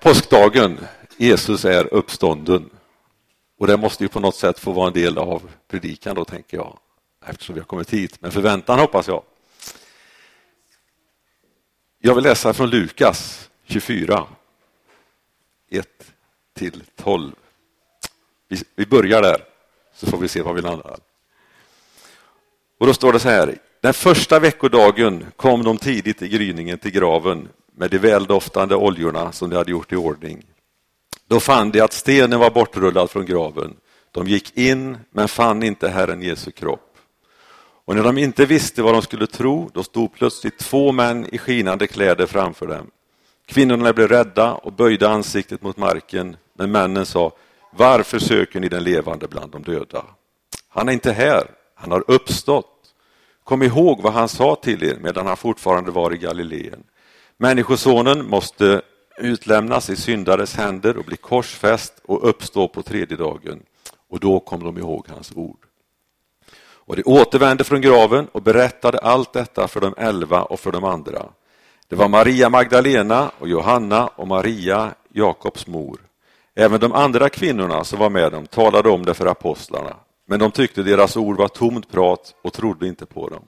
Påskdagen, Jesus är uppstånden. Och det måste ju på något sätt få vara en del av predikan då, tänker jag, eftersom vi har kommit hit. Men förväntan hoppas jag. Jag vill läsa från Lukas 24, 1 till 12. Vi börjar där, så får vi se var vi landar. Och då står det så här. Den första veckodagen kom de tidigt i gryningen till graven med de väldoftande oljorna som de hade gjort i ordning. Då fann de att stenen var bortrullad från graven. De gick in men fann inte Herren Jesu kropp. Och när de inte visste vad de skulle tro, då stod plötsligt två män i skinande kläder framför dem. Kvinnorna blev rädda och böjde ansiktet mot marken, men männen sa, varför söker ni den levande bland de döda? Han är inte här, han har uppstått. Kom ihåg vad han sa till er medan han fortfarande var i Galileen. Människosonen måste utlämnas i syndares händer och bli korsfäst och uppstå på tredje dagen. Och då kom de ihåg hans ord. Och de återvände från graven och berättade allt detta för de elva och för de andra. Det var Maria Magdalena och Johanna och Maria, Jakobs mor. Även de andra kvinnorna som var med dem talade om det för apostlarna, men de tyckte deras ord var tomt prat och trodde inte på dem.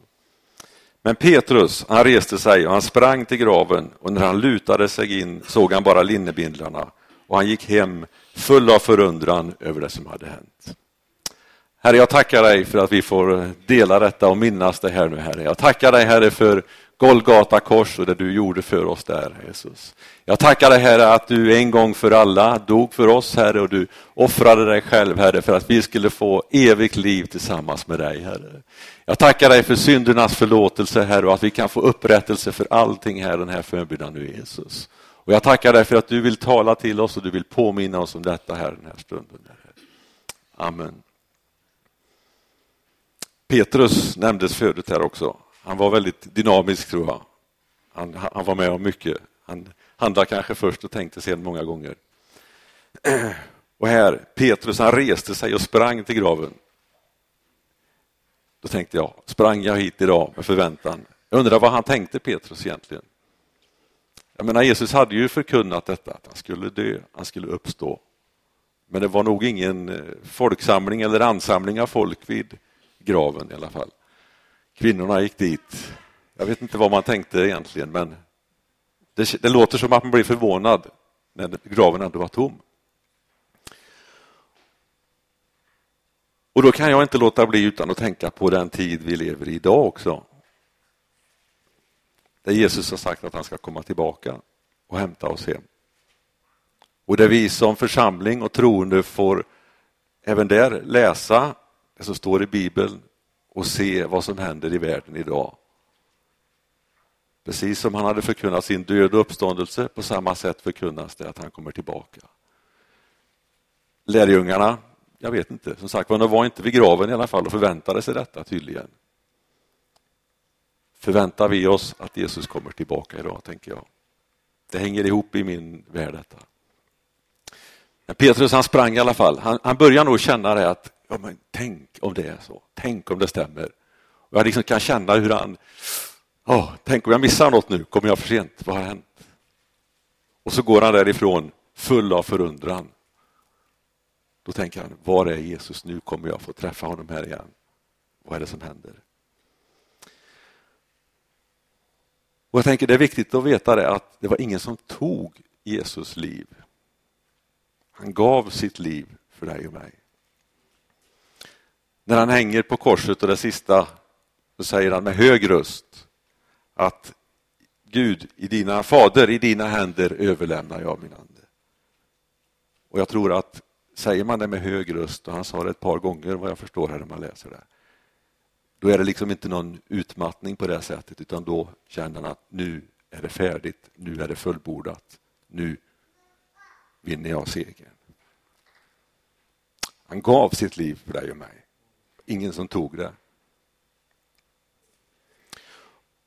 Men Petrus, han reste sig och han sprang till graven och när han lutade sig in såg han bara linnebindlarna och han gick hem full av förundran över det som hade hänt. Herre, jag tackar dig för att vi får dela detta och minnas det här nu, Herre. Jag tackar dig, Herre, för Golgata kors och det du gjorde för oss där, Jesus. Jag tackar dig, Herre, att du en gång för alla dog för oss, Herre, och du offrade dig själv, Herre, för att vi skulle få evigt liv tillsammans med dig, Herre. Jag tackar dig för syndernas förlåtelse, Herre, och att vi kan få upprättelse för allting här den här förmiddagen nu, Jesus. Och jag tackar dig för att du vill tala till oss och du vill påminna oss om detta här den här stunden. Herre. Amen. Petrus nämndes förut här också. Han var väldigt dynamisk tror jag. Han, han var med om mycket. Han handlade kanske först och tänkte sen många gånger. Och här, Petrus han reste sig och sprang till graven. Då tänkte jag, sprang jag hit idag med förväntan? Jag undrar vad han tänkte Petrus egentligen? Jag menar, Jesus hade ju förkunnat detta, att han skulle dö, han skulle uppstå. Men det var nog ingen eh, folksamling eller ansamling av folk vid graven i alla fall. Kvinnorna gick dit. Jag vet inte vad man tänkte egentligen, men det, det låter som att man blir förvånad när graven ändå var tom. Och då kan jag inte låta bli utan att tänka på den tid vi lever i idag också. Där Jesus har sagt att han ska komma tillbaka och hämta oss hem. Och där vi som församling och troende får även där läsa det som står i Bibeln och se vad som händer i världen idag. Precis som han hade förkunnat sin död och uppståndelse, på samma sätt förkunnas det att han kommer tillbaka. Lärjungarna, jag vet inte, som sagt de var inte vid graven i alla fall och förväntade sig detta tydligen. Förväntar vi oss att Jesus kommer tillbaka idag, tänker jag. Det hänger ihop i min värld detta. Men Petrus han sprang i alla fall. Han, han börjar nog känna det att ja, men tänk om det är så. Tänk om det stämmer. Och jag liksom kan känna hur han, oh, tänk om jag missar något nu, kommer jag för sent, vad har hänt? Och så går han därifrån full av förundran. Då tänker han, var är Jesus nu? Kommer jag få träffa honom här igen? Vad är det som händer? Och jag tänker Det är viktigt att veta det att det var ingen som tog Jesus liv. Han gav sitt liv för dig och mig. När han hänger på korset och det sista så säger han med hög röst att Gud, i dina fader, i dina händer överlämnar jag min ande. Och jag tror att säger man det med hög röst, och han sa det ett par gånger vad jag förstår här när man läser det, då är det liksom inte någon utmattning på det sättet utan då känner han att nu är det färdigt, nu är det fullbordat, nu vinner jag segern. Han gav sitt liv för dig och mig ingen som tog det.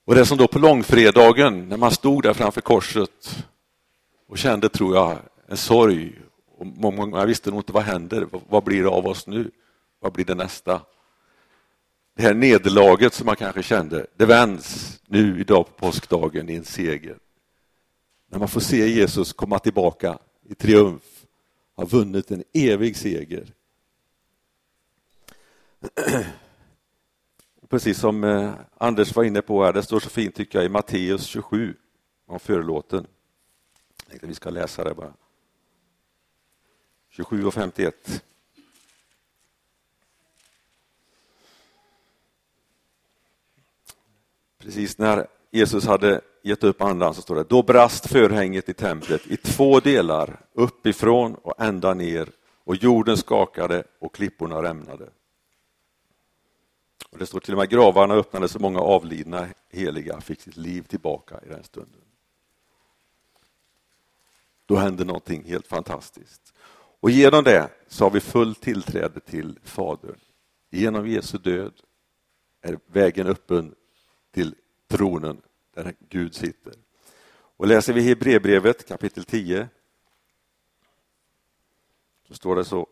Och det som då på långfredagen, när man stod där framför korset och kände, tror jag, en sorg. Och många visste nog inte vad händer, vad blir det av oss nu? Vad blir det nästa? Det här nederlaget som man kanske kände, det vänds nu idag på påskdagen i en seger. när man får se Jesus komma tillbaka i triumf, har vunnit en evig seger. Precis som eh, Anders var inne på här, det står så fint tycker jag i Matteus 27 om förlåten. Jag tänkte vi ska läsa det bara. 27 och 51. Precis när Jesus hade gett upp andan så står det, då brast förhänget i templet i två delar, uppifrån och ända ner och jorden skakade och klipporna rämnade. Och det står till och med gravarna öppnades så många avlidna heliga fick sitt liv tillbaka i den stunden. Då hände någonting helt fantastiskt. Och genom det så har vi fullt tillträde till Fadern. Genom Jesu död är vägen öppen till tronen där Gud sitter. Och läser vi Hebreerbrevet kapitel 10 så står det så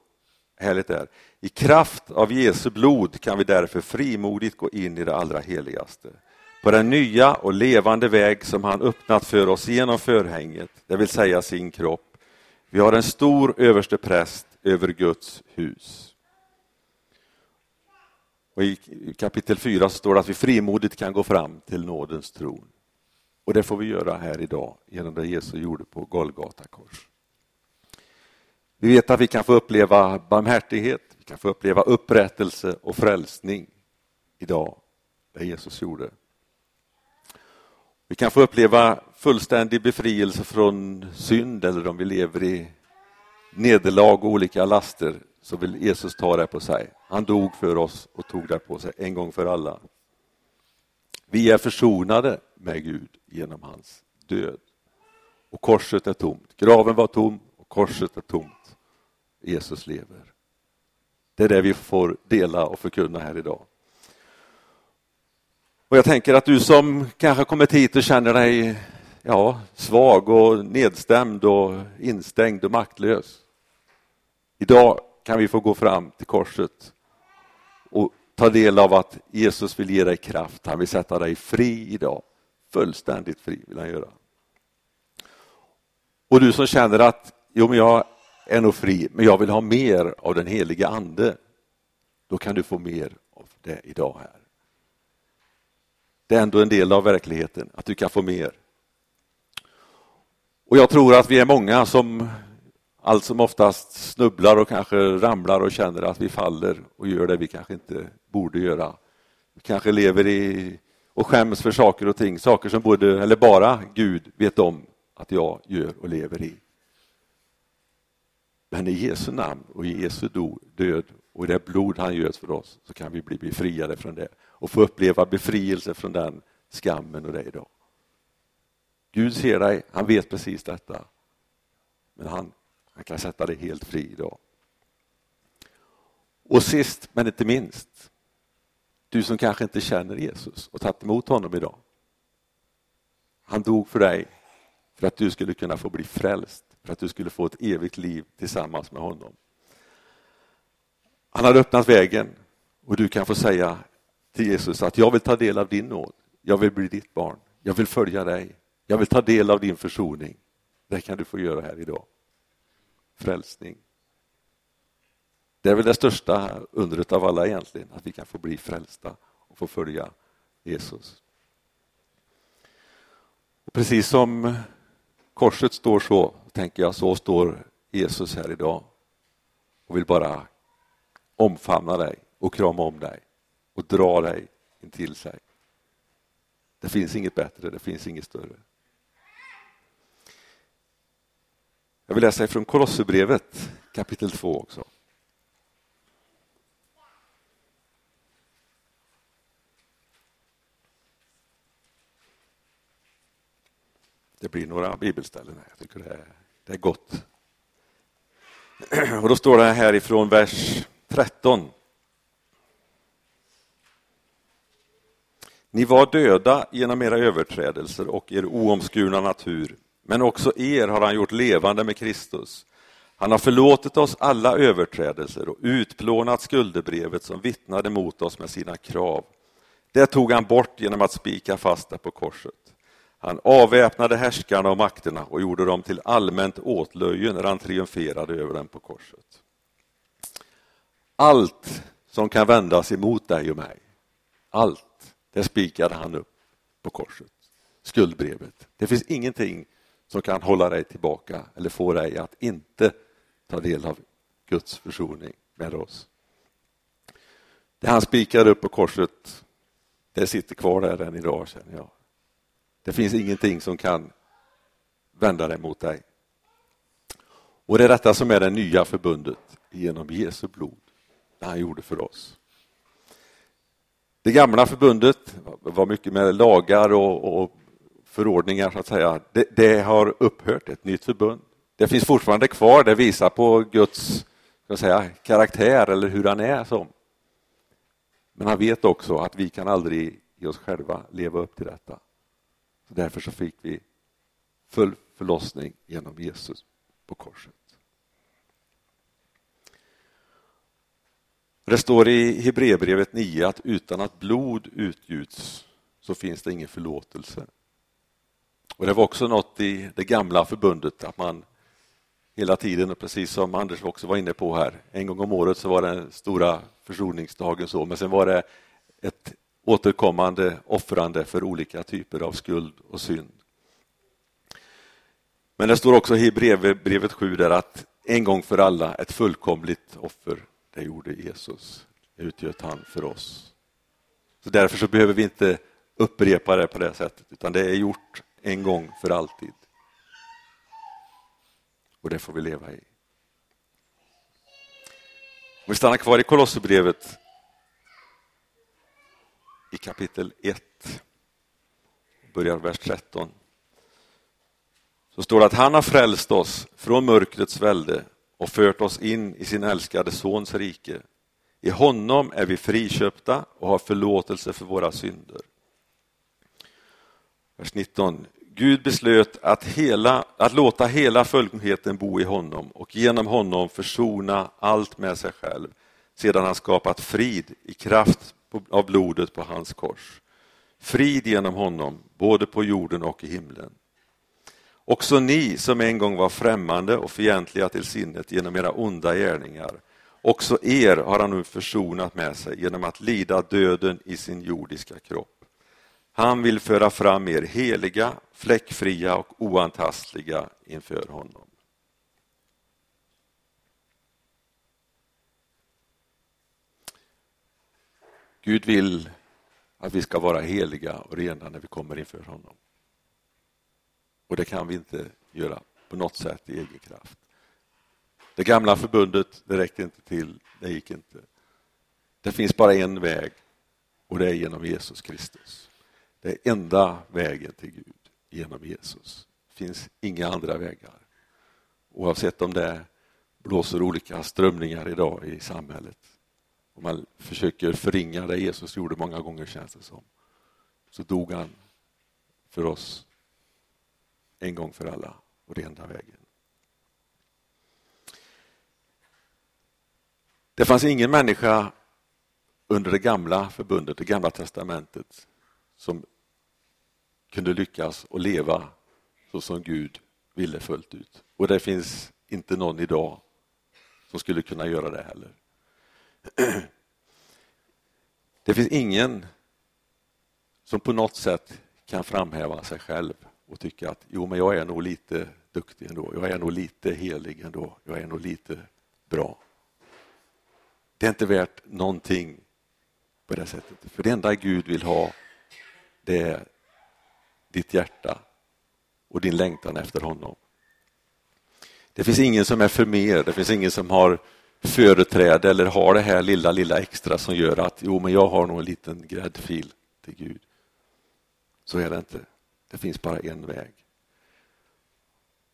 härligt där. I kraft av Jesu blod kan vi därför frimodigt gå in i det allra heligaste. På den nya och levande väg som han öppnat för oss genom förhänget, det vill säga sin kropp. Vi har en stor överste präst över Guds hus. Och I kapitel 4 står det att vi frimodigt kan gå fram till nådens tron. Och det får vi göra här idag genom det Jesus gjorde på Golgata kors. Vi vet att vi kan få uppleva barmhärtighet, vi kan få uppleva upprättelse och frälsning idag, det Jesus gjorde. Vi kan få uppleva fullständig befrielse från synd eller om vi lever i nederlag och olika laster så vill Jesus ta det på sig. Han dog för oss och tog det på sig en gång för alla. Vi är försonade med Gud genom hans död. Och korset är tomt. Graven var tom och korset är tomt. Jesus lever. Det är det vi får dela och förkunna här idag. Och Jag tänker att du som kanske kommit hit och känner dig ja, svag och nedstämd och instängd och maktlös. Idag kan vi få gå fram till korset och ta del av att Jesus vill ge dig kraft. Han vill sätta dig fri idag. Fullständigt fri vill han göra. Och du som känner att jo, men jag är nog fri, men jag vill ha mer av den heliga ande. Då kan du få mer av det idag här. Det är ändå en del av verkligheten, att du kan få mer. Och jag tror att vi är många som allt som oftast snubblar och kanske ramlar och känner att vi faller och gör det vi kanske inte borde göra. Vi kanske lever i och skäms för saker och ting, saker som både, eller bara Gud vet om att jag gör och lever i. Men i Jesu namn och i Jesu död och i det blod han göt för oss så kan vi bli befriade från det och få uppleva befrielse från den skammen och det idag. Gud ser dig, han vet precis detta. Men han han kan sätta dig helt fri idag. Och sist men inte minst, du som kanske inte känner Jesus och tagit emot honom idag. Han dog för dig för att du skulle kunna få bli frälst, för att du skulle få ett evigt liv tillsammans med honom. Han har öppnat vägen och du kan få säga till Jesus att jag vill ta del av din nåd. Jag vill bli ditt barn. Jag vill följa dig. Jag vill ta del av din försoning. Det kan du få göra här idag frälsning. Det är väl det största undret av alla egentligen, att vi kan få bli frälsta och få följa Jesus. Och precis som korset står så, tänker jag, så står Jesus här idag och vill bara omfamna dig och krama om dig och dra dig in till sig. Det finns inget bättre, det finns inget större. Jag vill läsa ifrån Kolosserbrevet kapitel 2 också. Det blir några bibelställen här. Jag tycker det är, det är gott. Och då står det här ifrån vers 13. Ni var döda genom era överträdelser och er oomskurna natur men också er har han gjort levande med Kristus. Han har förlåtit oss alla överträdelser och utplånat skuldebrevet som vittnade mot oss med sina krav. Det tog han bort genom att spika fast det på korset. Han avväpnade härskarna och makterna och gjorde dem till allmänt åtlöje när han triumferade över dem på korset. Allt som kan vändas emot dig och mig, allt, det spikade han upp på korset. Skuldbrevet. Det finns ingenting som kan hålla dig tillbaka eller få dig att inte ta del av Guds försoning med oss. Det han spikade upp på korset, det sitter kvar där än idag känner jag. Det finns ingenting som kan vända dig mot dig. Och det är detta som är det nya förbundet genom Jesu blod, det han gjorde för oss. Det gamla förbundet var mycket med lagar och, och förordningar så att säga. Det, det, har upphört, ett nytt förbund. Det finns fortfarande kvar, det visar på Guds ska säga, karaktär eller hur han är som. Men han vet också att vi kan aldrig i oss själva leva upp till detta. Så därför så fick vi full förlossning genom Jesus på korset. Det står i Hebreerbrevet 9 att utan att blod utgjuts så finns det ingen förlåtelse. Och Det var också något i det gamla förbundet att man hela tiden, precis som Anders också var inne på här, en gång om året så var det den stora försoningsdagen så, men sen var det ett återkommande offrande för olika typer av skuld och synd. Men det står också i brevet 7 där att en gång för alla ett fullkomligt offer, det gjorde Jesus. Det utgöt han för oss. Så Därför så behöver vi inte upprepa det på det sättet, utan det är gjort en gång för alltid. Och det får vi leva i. Om vi stannar kvar i Kolosserbrevet i kapitel 1, börjar vers 13, så står det att han har frälst oss från mörkrets välde och fört oss in i sin älskade Sons rike. I honom är vi friköpta och har förlåtelse för våra synder. Vers 19. Gud beslöt att, hela, att låta hela fullkomligheten bo i honom och genom honom försona allt med sig själv sedan han skapat frid i kraft av blodet på hans kors. Frid genom honom, både på jorden och i himlen. Också ni som en gång var främmande och fientliga till sinnet genom era onda gärningar, också er har han nu försonat med sig genom att lida döden i sin jordiska kropp. Han vill föra fram er heliga, fläckfria och oantastliga inför honom. Gud vill att vi ska vara heliga och rena när vi kommer inför honom. Och det kan vi inte göra på något sätt i egen kraft. Det gamla förbundet, det räckte inte till, det gick inte. Det finns bara en väg och det är genom Jesus Kristus. Det är enda vägen till Gud genom Jesus. Det finns inga andra vägar. Oavsett om det blåser olika strömningar idag i samhället. Om man försöker förringa det Jesus gjorde många gånger känns det som. Så dog han för oss en gång för alla och det enda vägen. Det fanns ingen människa under det gamla förbundet, det gamla testamentet, som kunde lyckas och leva så som Gud ville fullt ut. Och det finns inte någon idag som skulle kunna göra det heller. Det finns ingen som på något sätt kan framhäva sig själv och tycka att jo, men jag är nog lite duktig ändå. Jag är nog lite helig ändå. Jag är nog lite bra. Det är inte värt någonting på det sättet. För det enda Gud vill ha det är ditt hjärta och din längtan efter honom. Det finns ingen som är för mer, det finns ingen som har företräde eller har det här lilla, lilla extra som gör att jo, men jag har nog en liten gräddfil till Gud. Så är det inte. Det finns bara en väg.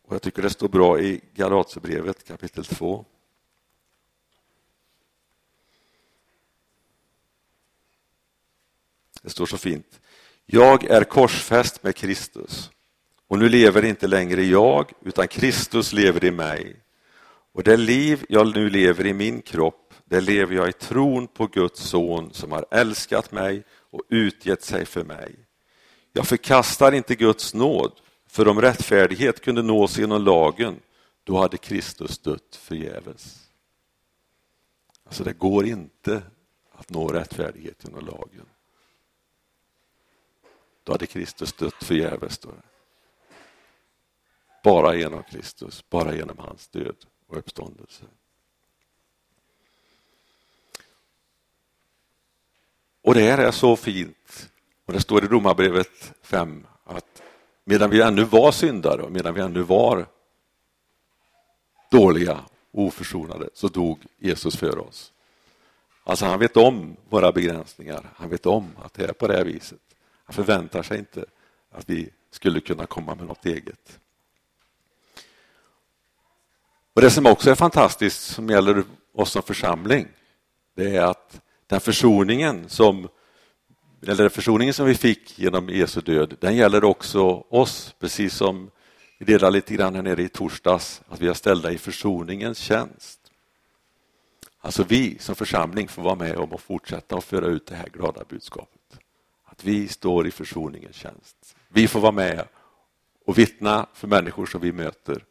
Och Jag tycker det står bra i Galaterbrevet kapitel 2. Det står så fint. Jag är korsfäst med Kristus och nu lever inte längre jag utan Kristus lever i mig. Och det liv jag nu lever i min kropp, det lever jag i tron på Guds son som har älskat mig och utgett sig för mig. Jag förkastar inte Guds nåd, för om rättfärdighet kunde nås genom lagen, då hade Kristus dött förgäves. Alltså det går inte att nå rättfärdighet genom lagen. Då hade Kristus dött förgäves. Står det. Bara genom Kristus, bara genom hans död och uppståndelse. Och det här är så fint. Och Det står i Romarbrevet 5 att medan vi ännu var syndare och medan vi ännu var dåliga och oförsonade så dog Jesus för oss. Alltså han vet om våra begränsningar. Han vet om att det är på det här viset. Han förväntar sig inte att vi skulle kunna komma med något eget. Och Det som också är fantastiskt som gäller oss som församling, det är att den försoningen som, eller försoningen som vi fick genom Jesu död, den gäller också oss, precis som vi delade lite grann här nere i torsdags, att vi är ställda i försoningens tjänst. Alltså vi som församling får vara med om att fortsätta att föra ut det här glada budskapet. Att vi står i försoningens tjänst. Vi får vara med och vittna för människor som vi möter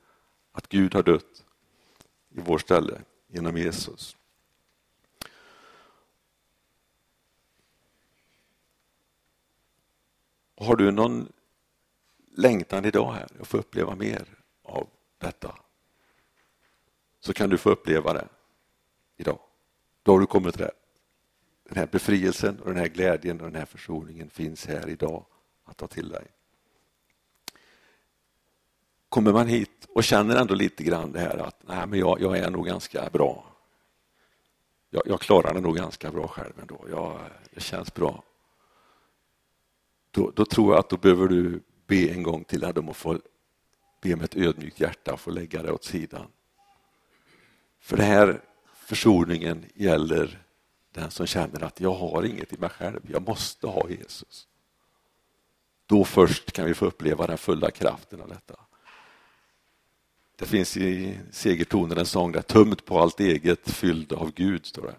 att Gud har dött i vår ställe genom Jesus. Har du någon längtan idag här att få uppleva mer av detta så kan du få uppleva det idag. Då har du kommit rätt. Den här befrielsen och den här glädjen och den här försoningen finns här idag att ta till dig. Kommer man hit och känner ändå lite grann det här att nej, men jag, jag är nog ganska bra. Jag, jag, klarar det nog ganska bra själv ändå. Jag, det känns bra. Då, då, tror jag att då behöver du be en gång till om att få be med ett ödmjukt hjärta och få lägga det åt sidan. För det här försoningen gäller den som känner att jag har inget i mig själv, jag måste ha Jesus. Då först kan vi få uppleva den fulla kraften av detta. Det finns i segertonen en sång där tömt på allt eget, fylld av Gud, står det.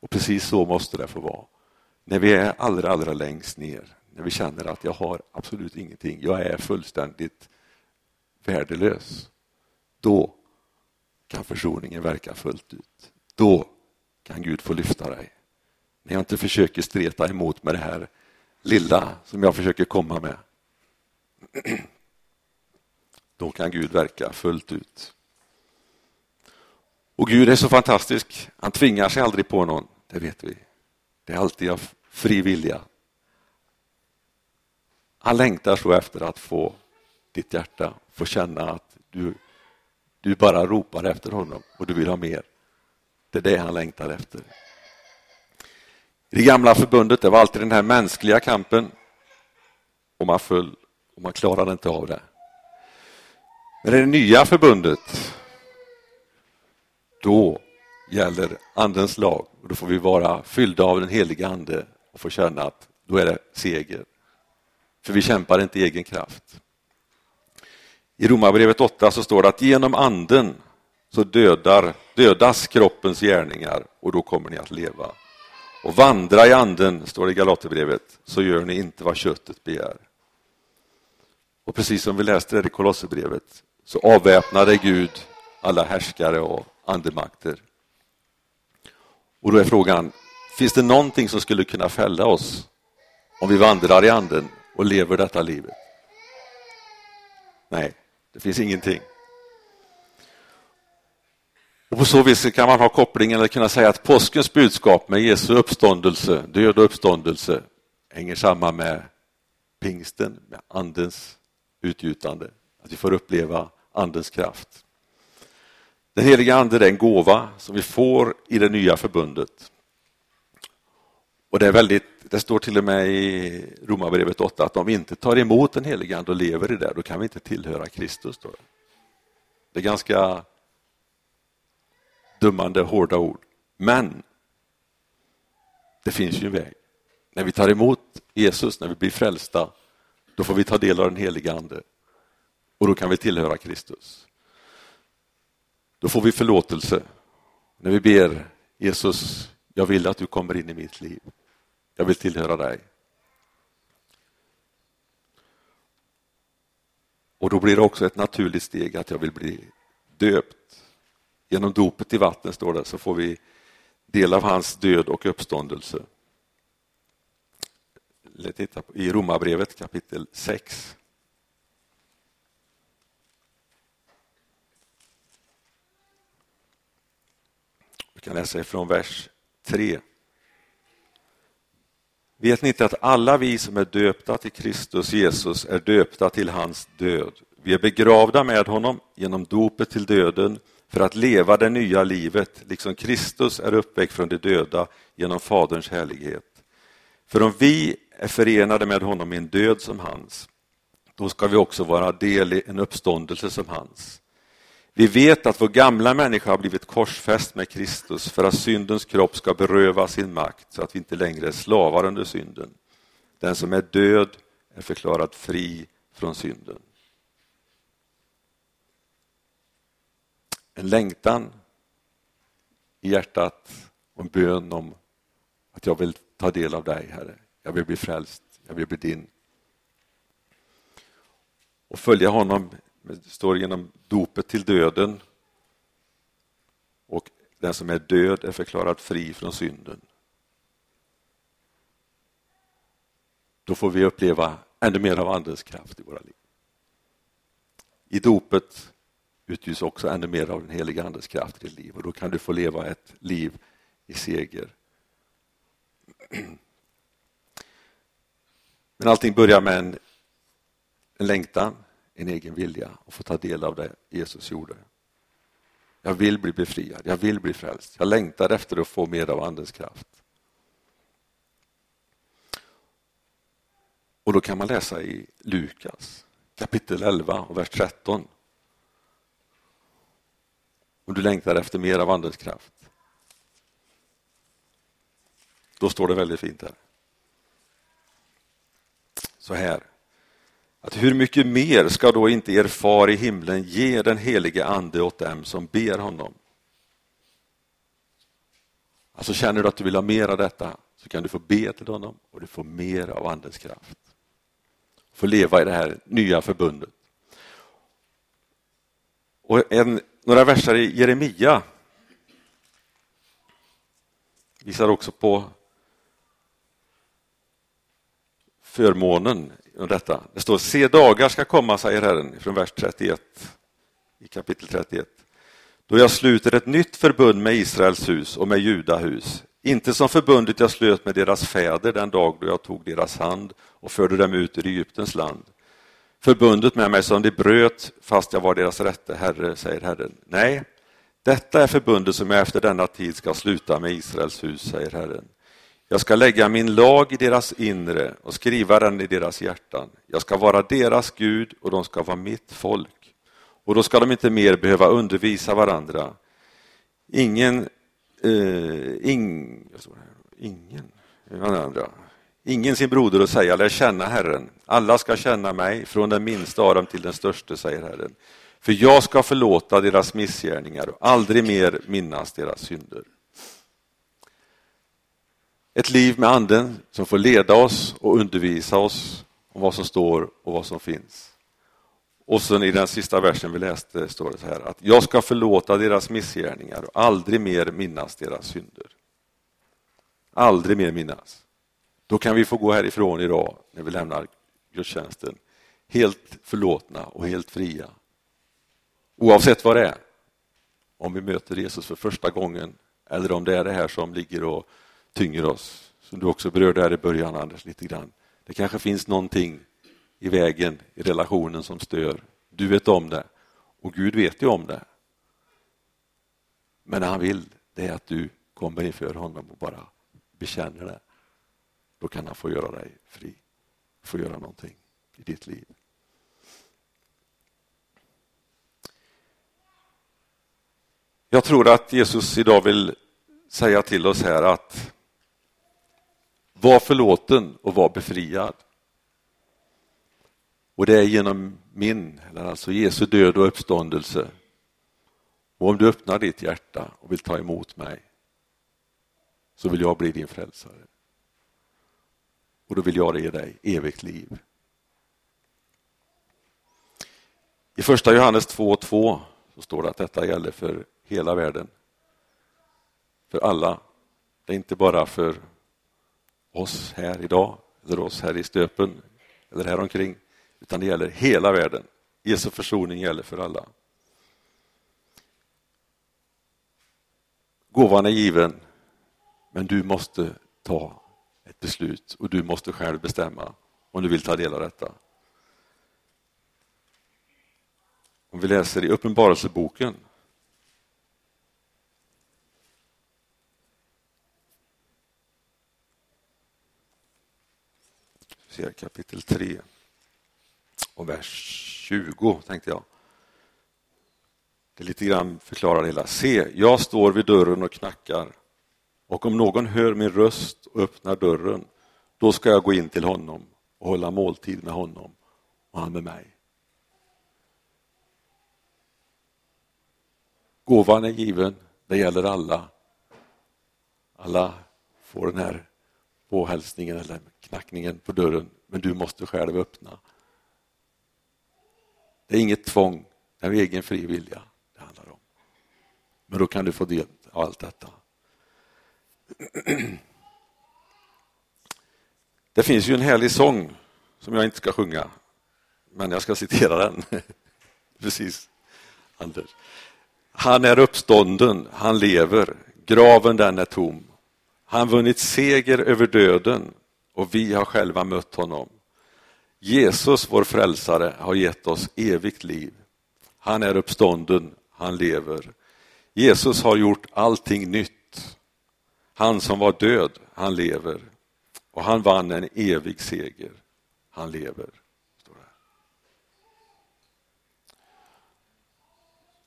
Och precis så måste det få vara. När vi är allra, allra längst ner, när vi känner att jag har absolut ingenting, jag är fullständigt värdelös. Då kan försoningen verka fullt ut. Då kan Gud få lyfta dig. När jag inte försöker streta emot med det här lilla som jag försöker komma med. Då kan Gud verka fullt ut. Och Gud är så fantastisk. Han tvingar sig aldrig på någon, det vet vi. Det är alltid av fri vilja. Han längtar så efter att få ditt hjärta, få känna att du, du bara ropar efter honom och du vill ha mer. Det är det han längtar efter. I det gamla förbundet det var alltid den här mänskliga kampen och man föll och man klarade inte av det. Men i det nya förbundet då gäller Andens lag och då får vi vara fyllda av den heliga Ande och få känna att då är det seger. För vi kämpar inte i egen kraft. I Romarbrevet 8 så står det att genom Anden så dödar, dödas kroppens gärningar och då kommer ni att leva. Och vandra i anden, står det i Galaterbrevet, så gör ni inte vad köttet begär. Och precis som vi läste det i Kolosserbrevet så avväpnade Gud alla härskare och andemakter. Och då är frågan, finns det någonting som skulle kunna fälla oss om vi vandrar i anden och lever detta livet? Nej, det finns ingenting. Och På så vis kan man ha kopplingen eller kunna säga att påskens budskap med Jesu uppståndelse, död och uppståndelse hänger samman med pingsten, med andens utgjutande. Att vi får uppleva andens kraft. Den heliga ande är en gåva som vi får i det nya förbundet. Och det, är väldigt, det står till och med i Romarbrevet 8 att om vi inte tar emot den heliga ande och lever i det, då kan vi inte tillhöra Kristus. Då. Det är ganska dömande, hårda ord. Men det finns ju en väg. När vi tar emot Jesus, när vi blir frälsta, då får vi ta del av den heliga Ande och då kan vi tillhöra Kristus. Då får vi förlåtelse. När vi ber Jesus, jag vill att du kommer in i mitt liv. Jag vill tillhöra dig. Och då blir det också ett naturligt steg att jag vill bli döpt. Genom dopet i vatten, står det, så får vi del av hans död och uppståndelse. Titta i Romarbrevet kapitel 6. Kan läsa ifrån vers 3. Vet ni inte att alla vi som är döpta till Kristus Jesus är döpta till hans död? Vi är begravda med honom genom dopet till döden för att leva det nya livet, liksom Kristus är uppväckt från de döda genom Faderns härlighet. För om vi är förenade med honom i en död som hans, då ska vi också vara del i en uppståndelse som hans. Vi vet att vår gamla människa har blivit korsfäst med Kristus för att syndens kropp ska beröva sin makt så att vi inte längre är slavar under synden. Den som är död är förklarad fri från synden. En längtan i hjärtat och en bön om att jag vill ta del av dig, Herre. Jag vill bli frälst, jag vill bli din. Och följa honom det står genom dopet till döden och den som är död är förklarad fri från synden. Då får vi uppleva ännu mer av Andens kraft i våra liv. I dopet utgjuts också ännu mer av den heliga Andens kraft i ditt liv och då kan du få leva ett liv i seger. Men allting börjar med en, en längtan, en egen vilja och få ta del av det Jesus gjorde. Jag vill bli befriad, jag vill bli frälst. Jag längtar efter att få mer av Andens kraft. Och då kan man läsa i Lukas kapitel 11 och vers 13. Om du längtar efter mer av Andens kraft. Då står det väldigt fint där. Så här att hur mycket mer ska då inte er far i himlen ge den helige ande åt dem som ber honom? Alltså känner du att du vill ha mer av detta så kan du få be till honom och du får mer av andens kraft. Få leva i det här nya förbundet. Och en, några verser i Jeremia visar också på förmånen om detta. Det står se dagar ska komma, säger Herren från vers 31 i kapitel 31. Då jag sluter ett nytt förbund med Israels hus och med Judahus. Inte som förbundet jag slöt med deras fäder den dag då jag tog deras hand och förde dem ut ur Egyptens land. Förbundet med mig som de bröt fast jag var deras rätte herre, säger Herren. Nej, detta är förbundet som jag efter denna tid ska sluta med Israels hus, säger Herren. Jag ska lägga min lag i deras inre och skriva den i deras hjärtan. Jag ska vara deras Gud och de ska vara mitt folk. Och då ska de inte mer behöva undervisa varandra. Ingen, eh, ing, ingen, andra. ingen sin broder att säga, lär känna Herren. Alla ska känna mig, från den minsta av dem till den största, säger Herren. För jag ska förlåta deras missgärningar och aldrig mer minnas deras synder. Ett liv med Anden som får leda oss och undervisa oss om vad som står och vad som finns. Och sen i den sista versen vi läste står det så här att jag ska förlåta deras missgärningar och aldrig mer minnas deras synder. Aldrig mer minnas. Då kan vi få gå härifrån idag när vi lämnar gudstjänsten helt förlåtna och helt fria. Oavsett vad det är. Om vi möter Jesus för första gången eller om det är det här som ligger och tynger oss. Som du också berörde här i början, Anders, lite grann. Det kanske finns någonting i vägen, i relationen som stör. Du vet om det och Gud vet ju om det. Men det han vill, det är att du kommer inför honom och bara bekänner det. Då kan han få göra dig fri, få göra någonting i ditt liv. Jag tror att Jesus idag vill säga till oss här att var förlåten och var befriad. Och det är genom min, eller alltså Jesu död och uppståndelse. Och om du öppnar ditt hjärta och vill ta emot mig så vill jag bli din frälsare. Och då vill jag ge dig evigt liv. I första Johannes 2.2 så står det att detta gäller för hela världen. För alla. Det är inte bara för oss här idag, eller oss här i Stöpen, eller här omkring, utan det gäller hela världen. Jesu försoning gäller för alla. Gåvan är given, men du måste ta ett beslut och du måste själv bestämma om du vill ta del av detta. Om vi läser i Uppenbarelseboken kapitel 3 och vers 20 tänkte jag. Det lite grann förklarar det hela. Se, jag står vid dörren och knackar och om någon hör min röst och öppnar dörren, då ska jag gå in till honom och hålla måltid med honom och han med mig. Gåvan är given, det gäller alla. Alla får den här påhälsningen eller knackningen på dörren, men du måste själv öppna. Det är inget tvång, det är egen fri vilja det handlar om. Men då kan du få del av allt detta. Det finns ju en härlig sång som jag inte ska sjunga, men jag ska citera den. Precis, Anders. Han är uppstånden, han lever, graven den är tom. Han vunnit seger över döden och vi har själva mött honom. Jesus, vår frälsare, har gett oss evigt liv. Han är uppstånden, han lever. Jesus har gjort allting nytt. Han som var död, han lever. Och han vann en evig seger. Han lever.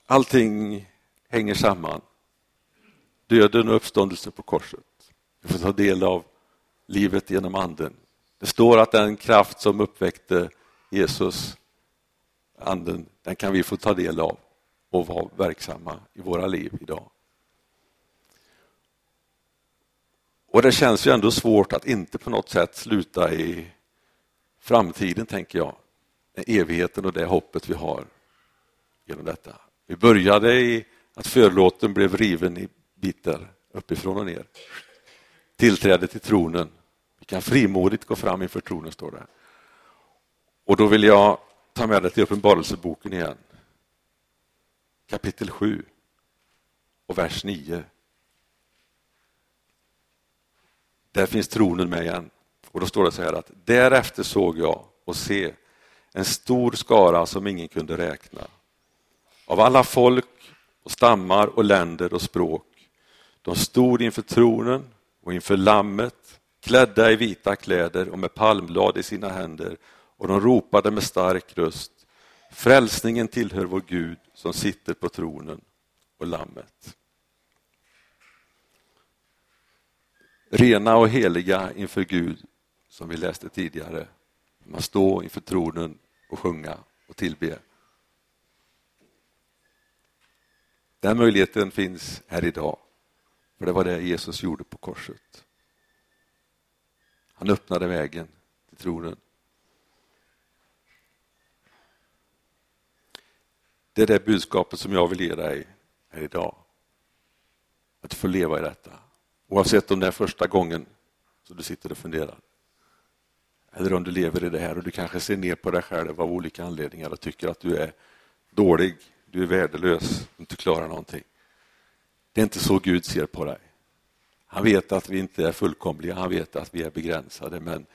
Allting hänger samman. Döden och uppståndelsen på korset. Vi får ta del av livet genom anden. Det står att den kraft som uppväckte Jesus, anden, den kan vi få ta del av och vara verksamma i våra liv idag. Och det känns ju ändå svårt att inte på något sätt sluta i framtiden, tänker jag. Evigheten och det hoppet vi har genom detta. Vi började i att förlåten blev riven i bitar uppifrån och ner. Tillträde till tronen. Vi kan frimodigt gå fram inför tronen, står det. Och då vill jag ta med dig till Uppenbarelseboken igen. Kapitel 7 och vers 9. Där finns tronen med igen. Och då står det så här att därefter såg jag och se en stor skara som ingen kunde räkna. Av alla folk och stammar och länder och språk. De stod inför tronen och inför lammet, klädda i vita kläder och med palmblad i sina händer och de ropade med stark röst Frälsningen tillhör vår Gud som sitter på tronen och lammet. Rena och heliga inför Gud, som vi läste tidigare. Man står inför tronen och sjunga och tillbe. Den möjligheten finns här idag, för det var det Jesus gjorde på korset. Han öppnade vägen till tronen. Det är det budskapet som jag vill ge dig här idag. Att få leva i detta. Oavsett om det är första gången som du sitter och funderar. Eller om du lever i det här och du kanske ser ner på dig själv av olika anledningar och tycker att du är dålig, du är värdelös, inte klarar någonting. Det är inte så Gud ser på dig. Han vet att vi inte är fullkomliga, han vet att vi är begränsade men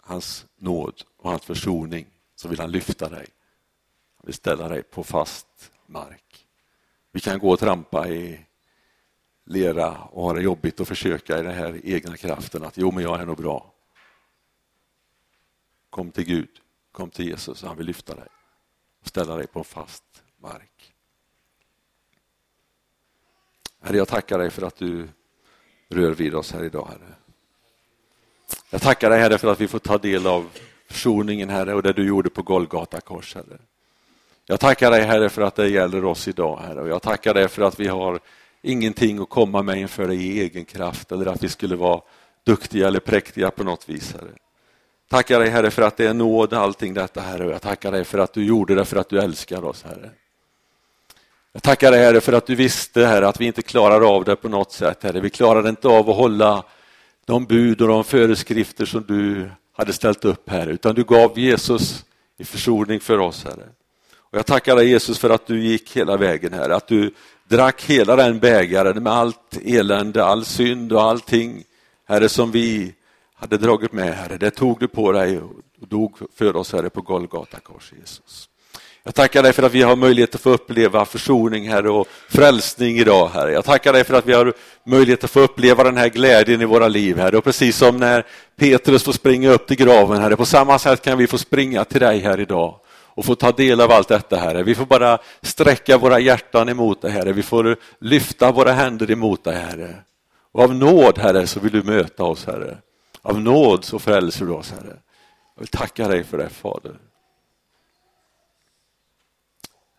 hans nåd och hans försoning så vill han lyfta dig. Han vill ställa dig på fast mark. Vi kan gå och trampa i lera och ha det jobbigt och försöka i den här egna kraften att jo, men jag är nog bra. Kom till Gud, kom till Jesus, han vill lyfta dig och ställa dig på fast mark. Herre, jag tackar dig för att du rör vid oss här idag, Herre. Jag tackar dig, Herre, för att vi får ta del av försoningen, Herre, och det du gjorde på Golgata kors, Herre. Jag tackar dig, Herre, för att det gäller oss idag, Herre, och jag tackar dig för att vi har ingenting att komma med inför dig i egen kraft eller att vi skulle vara duktiga eller präktiga på något vis, Herre. Tackar dig Herre för att det är nåd allting detta Herre. och Jag tackar dig för att du gjorde det för att du älskar oss Herre. Jag tackar dig Herre för att du visste Herre att vi inte klarar av det på något sätt Herre. Vi klarar inte av att hålla de bud och de föreskrifter som du hade ställt upp här, utan du gav Jesus i försoning för oss Herre. Och jag tackar dig Jesus för att du gick hela vägen här, att du drack hela den bägaren med allt elände, all synd och allting Herre som vi hade dragit med Herre. Det tog du på dig och dog för oss Herre på Golgata kors Jesus. Jag tackar dig för att vi har möjlighet att få uppleva försoning Herre och frälsning idag Herre. Jag tackar dig för att vi har möjlighet att få uppleva den här glädjen i våra liv Herre. Och precis som när Petrus får springa upp till graven Herre, på samma sätt kan vi få springa till dig här idag och få ta del av allt detta Herre. Vi får bara sträcka våra hjärtan emot dig Herre. Vi får lyfta våra händer emot dig Herre. Och av nåd Herre så vill du möta oss Herre. Av nåd så frälser du oss Herre. Jag vill tacka dig för det Fader.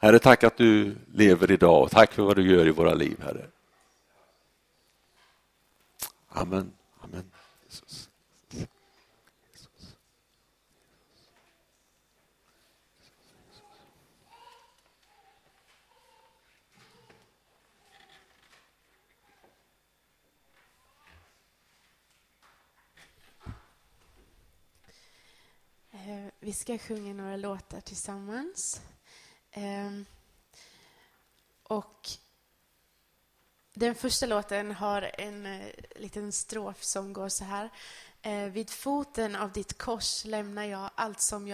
Herre, tack att du lever idag och tack för vad du gör i våra liv, Herre. Amen. Amen. Jesus. Jesus. Vi ska sjunga några låtar tillsammans. Ehm, och den första låten har en eh, liten strof som går så här. Eh, vid foten av ditt kors lämnar jag allt som jag